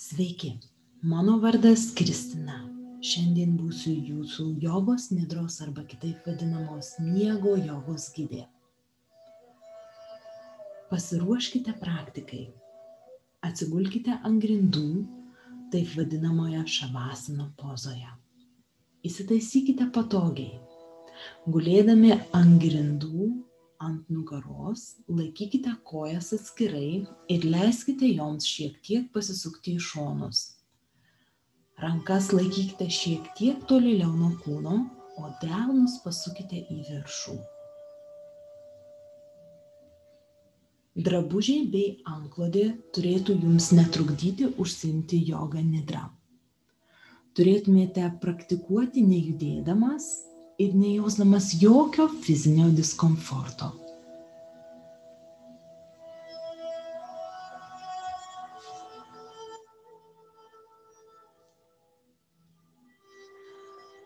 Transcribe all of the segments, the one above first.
Sveiki, mano vardas Kristina. Šiandien būsiu jūsų jogos nidros arba kitaip vadinamos miego jogos gidė. Pasiruoškite praktikai. Atsigulkite ant grindų, taip vadinamoje šavasino pozoje. Įsitaisykite patogiai. Gulėdami ant grindų ant nugaros, laikykite kojas atskirai ir leiskite joms šiek tiek pasisukti į šonus. Rankas laikykite šiek tiek tolėliau nuo kūno, o delnus pasukite į viršų. Drabužiai bei anklodė turėtų jums netrukdyti užsimti jogą nidrą. Turėtumėte praktikuoti nejudėdamas ir nejausdamas jokio fizinio diskomforto.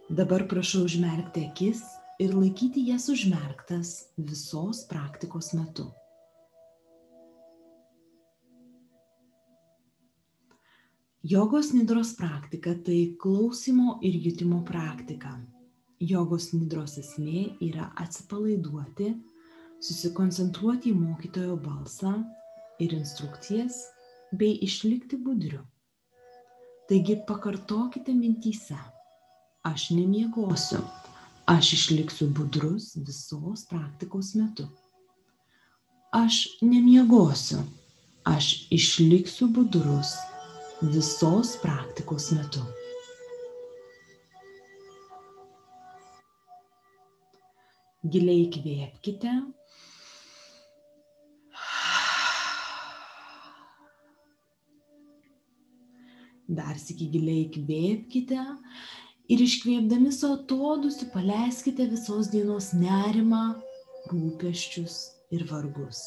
Dabar prašau užmerkti akis ir laikyti jas užmerktas visos praktikos metu. Jogos nidros praktika tai klausimo ir jutimo praktika Jogos nidros esmė yra atsipalaiduoti, susikoncentruoti į mokytojo balsą ir instrukcijas bei išlikti budriu. Taigi pakartokite mintyse. Aš nemiegosiu. Aš išliksiu budrus visos praktikos metu. Aš nemiegosiu. Aš išliksiu budrus visos praktikos metu. Giliai įkvėpkite. Dar sėki giliai įkvėpkite ir iškvėpdami su atodusiu paleiskite visos dienos nerimą, rūpeščius ir vargus.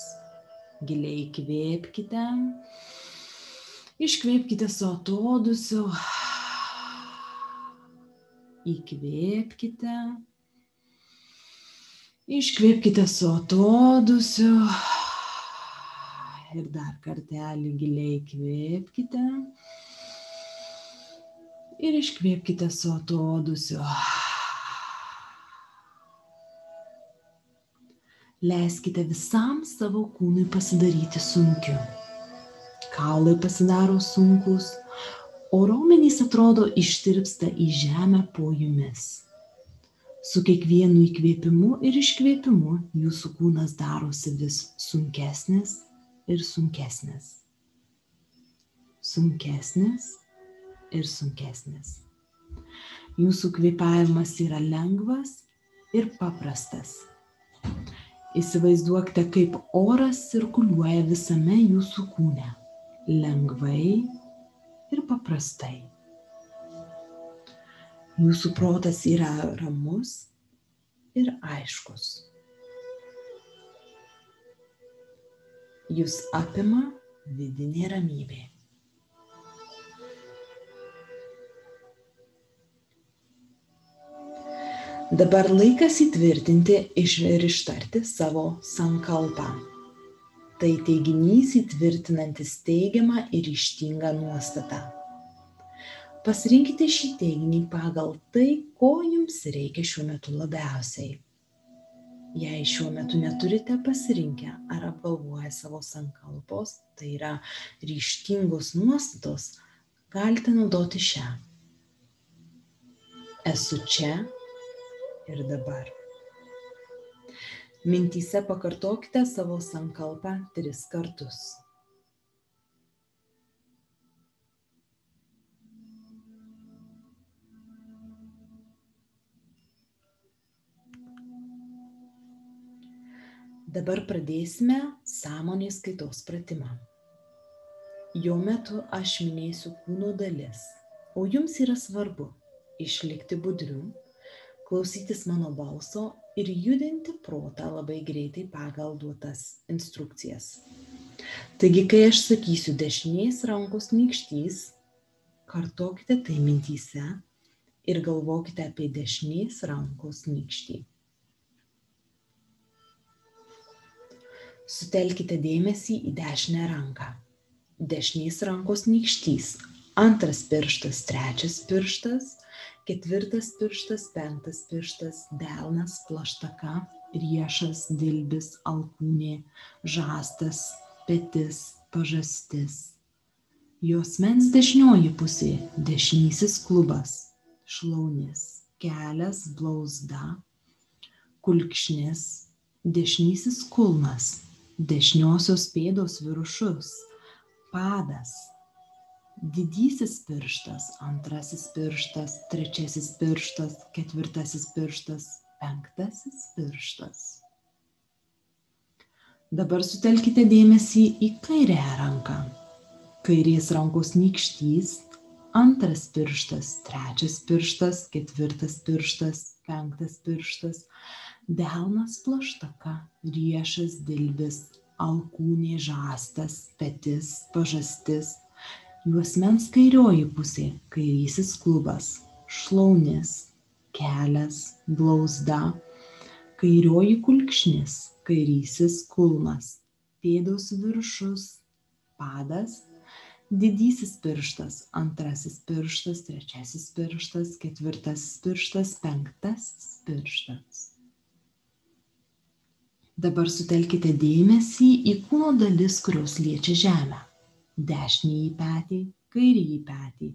Giliai įkvėpkite, iškvėpkite su atodusiu, įkvėpkite Iškvėpkite su atodusiu. Ir dar kartelį giliai kvėpkite. Ir iškvėpkite su atodusiu. Leiskite visam savo kūnui pasidaryti sunkiu. Kaulai pasidaro sunkus, o raumenys atrodo ištirpsta į žemę po jumis. Su kiekvienu įkvėpimu ir iškvėpimu jūsų kūnas darosi vis sunkesnis ir sunkesnis. Sunkesnis ir sunkesnis. Jūsų kvėpavimas yra lengvas ir paprastas. Įsivaizduokite, kaip oras cirkuliuoja visame jūsų kūne. Lengvai ir paprastai. Jūsų protas yra ramus ir aiškus. Jūs apima vidinė ramybė. Dabar laikas įtvirtinti ir ištarti savo sankalpą. Tai teiginys įtvirtinantis teigiamą ir ištingą nuostatą. Pasirinkite šį teiginį pagal tai, ko jums reikia šiuo metu labiausiai. Jei šiuo metu neturite pasirinkę ar apgalvoję savo sankalpos, tai yra ryštingos nuostatos, galite naudoti šią. Esu čia ir dabar. Mintyse pakartokite savo sankalpą tris kartus. Dabar pradėsime sąmonės kaitos pratimą. Jo metu aš minėsiu kūno dalis, o jums yra svarbu išlikti budriu, klausytis mano balso ir judinti protą labai greitai pagal duotas instrukcijas. Taigi, kai aš sakysiu dešinės rankos nykštys, kartokite tai mintyse ir galvokite apie dešinės rankos nykštį. Sutelkite dėmesį į dešinę ranką. Dešinės rankos nykštys antras pirštas, trečias pirštas, ketvirtas pirštas, penktas pirštas, delnas, plaštaka, riešas, dilbis, alkūnė, žastas, petis, pažastis. Jos mens dešinioji pusė, dešinysis klubas, šlaunis, kelias, blauzda, kulkšnis, dešinysis kulnas, dešiniosios pėdos viršus, padas, didysis pirštas, antrasis pirštas, trečiasis pirštas, ketvirtasis pirštas, penktasis pirštas. Dabar sutelkite dėmesį į kairę ranką. Kairės rankos nykštys, antras pirštas, trečias pirštas, ketvirtas pirštas, penktas pirštas, delnas plaštaka, riešas dilbis, alkūnė žastas, petis, pažastis, juosmens kairioji pusė, kairysis klubas, šlaunis, kelias, blauzda, kairioji kulkšnis, kairysis kulnas, pėdos viršus, padas, didysis pirštas, antrasis pirštas, trečiasis pirštas, ketvirtasis pirštas, penktasis pirštas. Dabar sutelkite dėmesį į kūno dalis, kurios liečia žemę. Dešinį petį, kairį petį,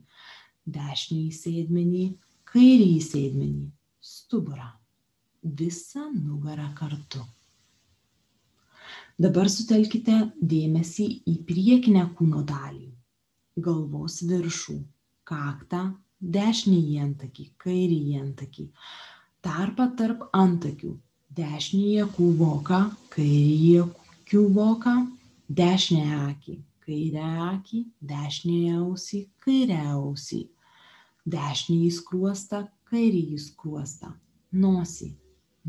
dešinį sėdmenį, kairį sėdmenį, stuburą, visą nugarą kartu. Dabar sutelkite dėmesį į priekinę kūno dalį, galvos viršų, kaktą, dešinį antakį, kairį antakį, tarpą tarp antakių, dešinį kūvoką, kairį kūvoką, dešinę akį, kairę akį, dešinę ausį, kairę ausį. Dešinįjį skruostą, kairįjį skruostą, nosį,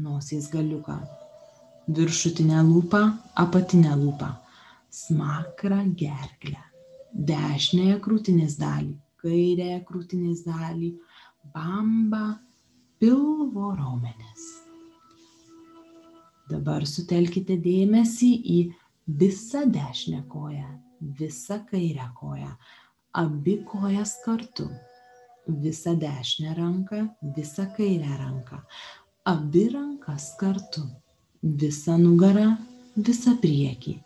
nosies galiuką, viršutinę lūpą, apatinę lūpą, smakrą gerklę, dešinėje krūtinės dalį, kairėje krūtinės dalį, bamba, pilvo raumenis. Dabar sutelkite dėmesį į visą dešinę koją, visą kairę koją, abi kojas kartu. Visą dešinę ranką, visą kairę ranką, abi rankas kartu, visą nugarą, visą priekį,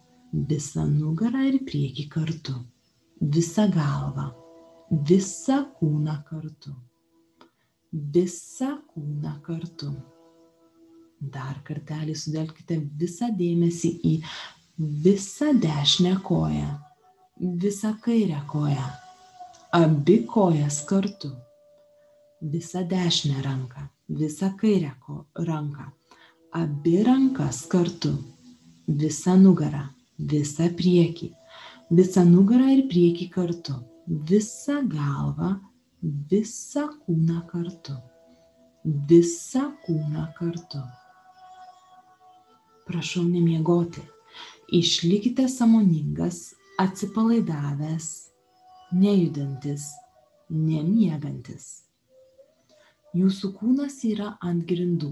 visą nugarą ir priekį kartu, visą galvą, visą kūną kartu, visą kūną kartu. Dar kartelį sudelkite visą dėmesį į visą dešinę koją, visą kairę koją abi kojas kartu, visą dešinę ranką, visą kairę ranką, abi rankas kartu, visą nugarą, visą priekį, visą nugarą ir priekį kartu, visą galvą, visą kūną kartu, visą kūną kartu. Prašau nemiegoti. Išlikite samoningas, atsipalaidavęs nejudantis, nemiegantis. Jūsų kūnas yra ant grindų.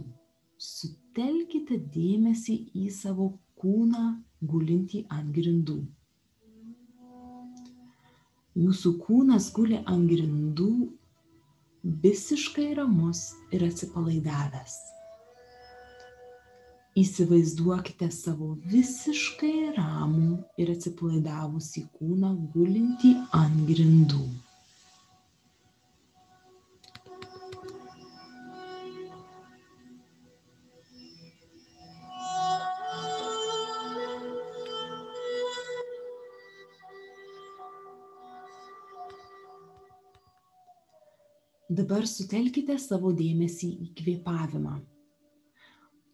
Sutelkite dėmesį į savo kūną gulintį ant grindų. Jūsų kūnas guli ant grindų visiškai ramus ir atsipalaidavęs. Įsivaizduokite savo visiškai ramų ir atsipalaidavusį kūną gulintį ant grindų. Dabar sutelkite savo dėmesį į kvėpavimą.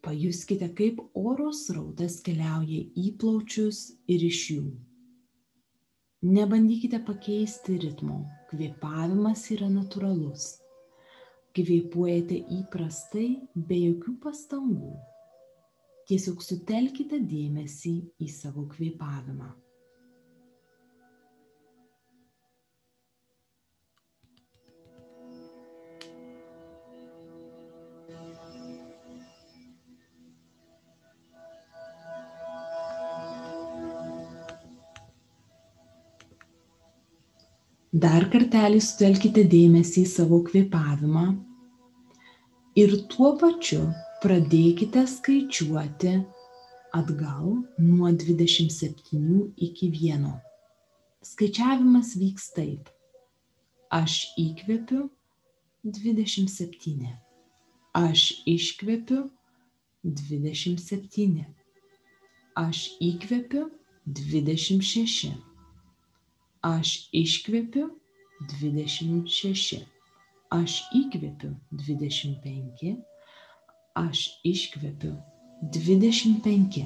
Pajuskite, kaip oro srautas keliauja į plaučius ir iš jų. Nebandykite pakeisti ritmo, kvėpavimas yra natūralus. Kvėpuojate įprastai, be jokių pastangų. Tiesiog sutelkite dėmesį į savo kvėpavimą. Dar kartelį sutelkite dėmesį į savo kvėpavimą ir tuo pačiu pradėkite skaičiuoti atgal nuo 27 iki 1. Skaičiavimas vyks taip. Aš įkvepiu 27. Aš iškvepiu 27. Aš įkvepiu 26. Aš iškvepiu 26. Aš įkvepiu 25. Aš iškvepiu 25.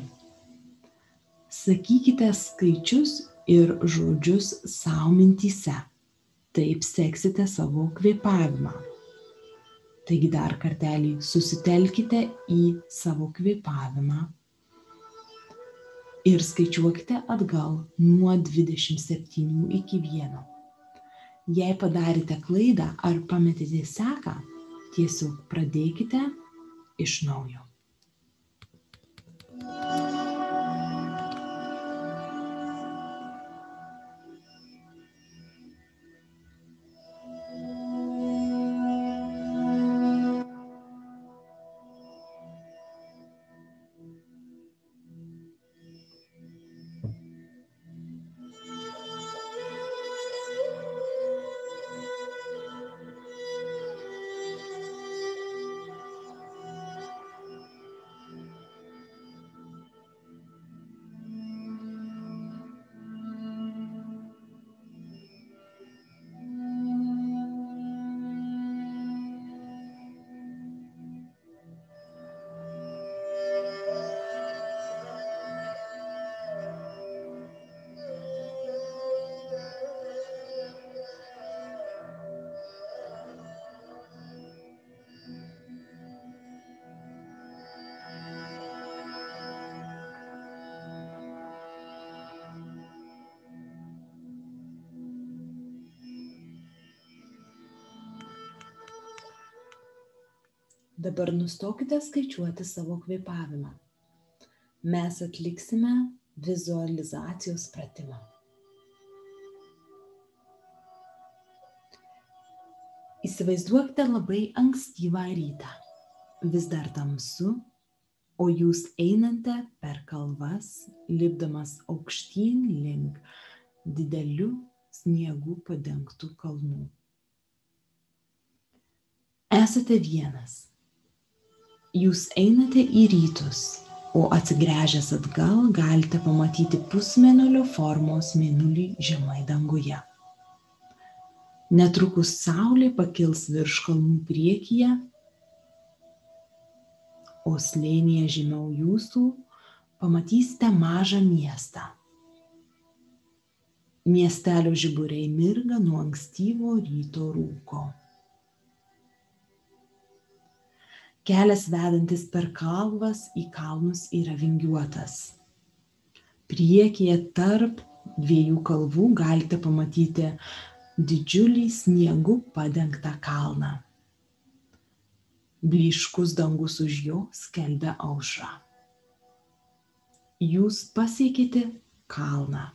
Sakykite skaičius ir žodžius savo mintyse. Taip seksite savo kvėpavimą. Taigi dar kartelį susitelkite į savo kvėpavimą ir skaičiuokite atgal nuo 27 iki 1. Jei padarėte klaidą ar pametėte seką, tiesiog pradėkite iš naujo. Dabar nustokite skaičiuoti savo kvėpavimą. Mes atliksime vizualizacijos pratimą. Įsivaizduokite labai ankstyvą rytą. Vis dar tamsu, o jūs einate per kalvas, lipdamas aukštyn link didelių sniegų padengtų kalnų. Esate vienas Jūs einate į rytus, o atsigręžęs atgal galite pamatyti pusmenulio formos mėnulį žemai danguje. Netrukus saulė pakils virš kalnų priekyje, o slėnyje žemiau jūsų pamatysite mažą miestą. Miestelio žiburiai mirga nuo ankstyvo ryto rūko. Kelias vedantis per kalvas į kalnus yra vingiuotas. Priekyje tarp dviejų kalvų galite pamatyti didžiulį sniegu padengtą kalną. Blyškus dangus už jo skelbia aušrą. Jūs pasiekite kalną.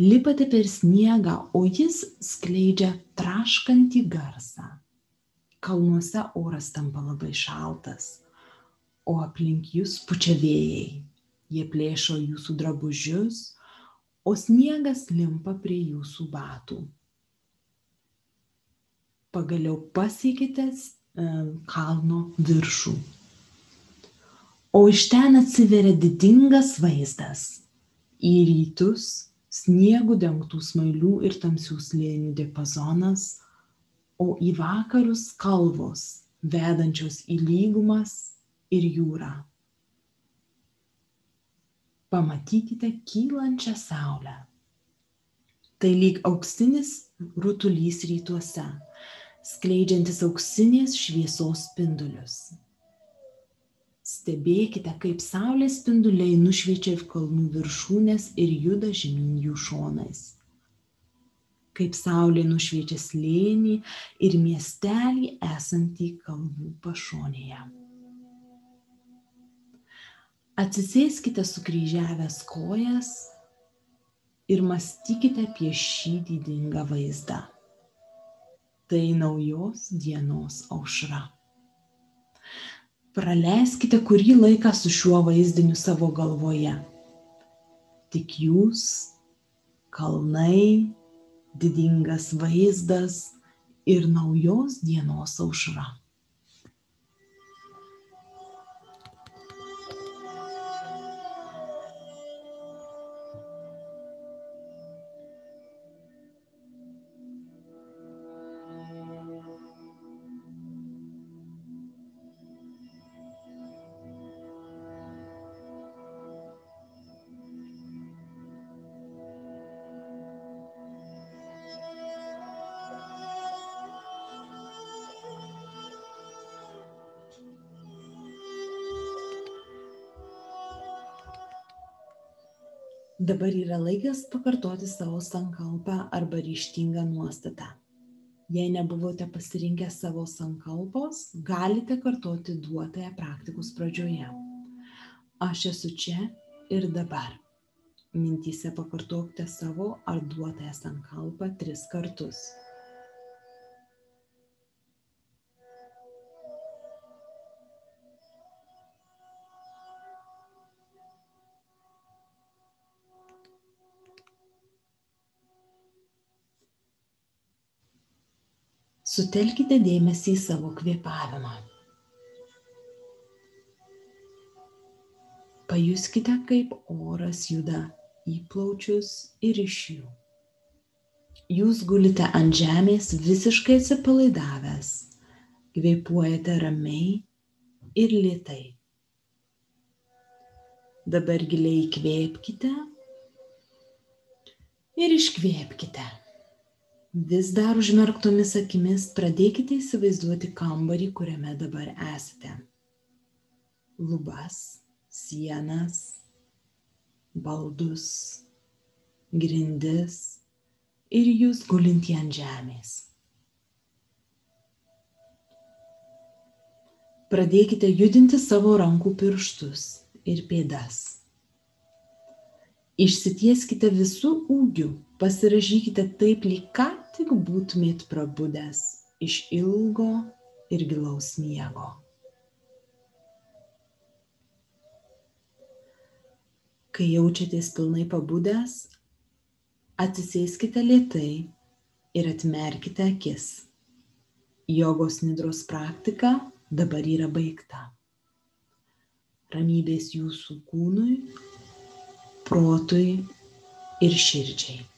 Lipate per sniegą, o jis skleidžia traškantį garsą kalnuose oras tampa labai šaltas, o aplink jūs pučia vėjai. Jie plėšo jūsų drabužius, o sniegas limpa prie jūsų batų. Pagaliau pasiekite kalno viršų. O iš ten atsiveria didingas vaizdas. Į rytus sniegų dengtų smailių ir tamsių slėnių diapazonas o į vakarus kalvos, vedančios į lygumas ir jūrą. Pamatykite kylančią saulę. Tai lyg auksinis rutulys rytuose, skleidžiantis auksinės šviesos spindulius. Stebėkite, kaip saulės spinduliai nušviečia kalnų viršūnės ir juda žemyn jų šonais kaip saulė nušviečia slėnį ir miestelį esantį kalvų pašonėje. Atsisėskite sukryžiavęs kojas ir mąstykite apie šį didingą vaizdą. Tai naujos dienos aušra. Praleiskite kurį laiką su šiuo vaizdiniu savo galvoje. Tik jūs, kalnai, didingas vaizdas ir naujos dienos aušra. Dabar yra laikas pakartoti savo sankalpą arba ryštingą nuostatą. Jei nebuvote pasirinkę savo sankalpos, galite kartoti duotąją praktikos pradžioje. Aš esu čia ir dabar. Mintyse pakartokite savo ar duotąją sankalpą tris kartus. Sutelkite dėmesį į savo kvėpavimą. Pajuskite, kaip oras juda į plaučius ir iš jų. Jūs gulite ant žemės visiškai atsipalaidavęs, kvėpuojate ramiai ir lietai. Dabar giliai įkvėpkite ir iškvėpkite. Vis dar užmerktomis akimis pradėkite įsivaizduoti kambarį, kuriame dabar esate. Lubas, sienas, baldus, grindis ir jūs gulintį ant žemės. Pradėkite judinti savo rankų pirštus ir pėdas. Išsitieskite visų ūgių, pasiražykite taip, lyg ką tik būtumėt prabudęs iš ilgo ir gilaus miego. Kai jaučiatės pilnai pabudęs, atsisėskite lietai ir atmerkite akis. Jogos nidros praktika dabar yra baigta. Ramybės jūsų kūnui, protui ir širdžiai.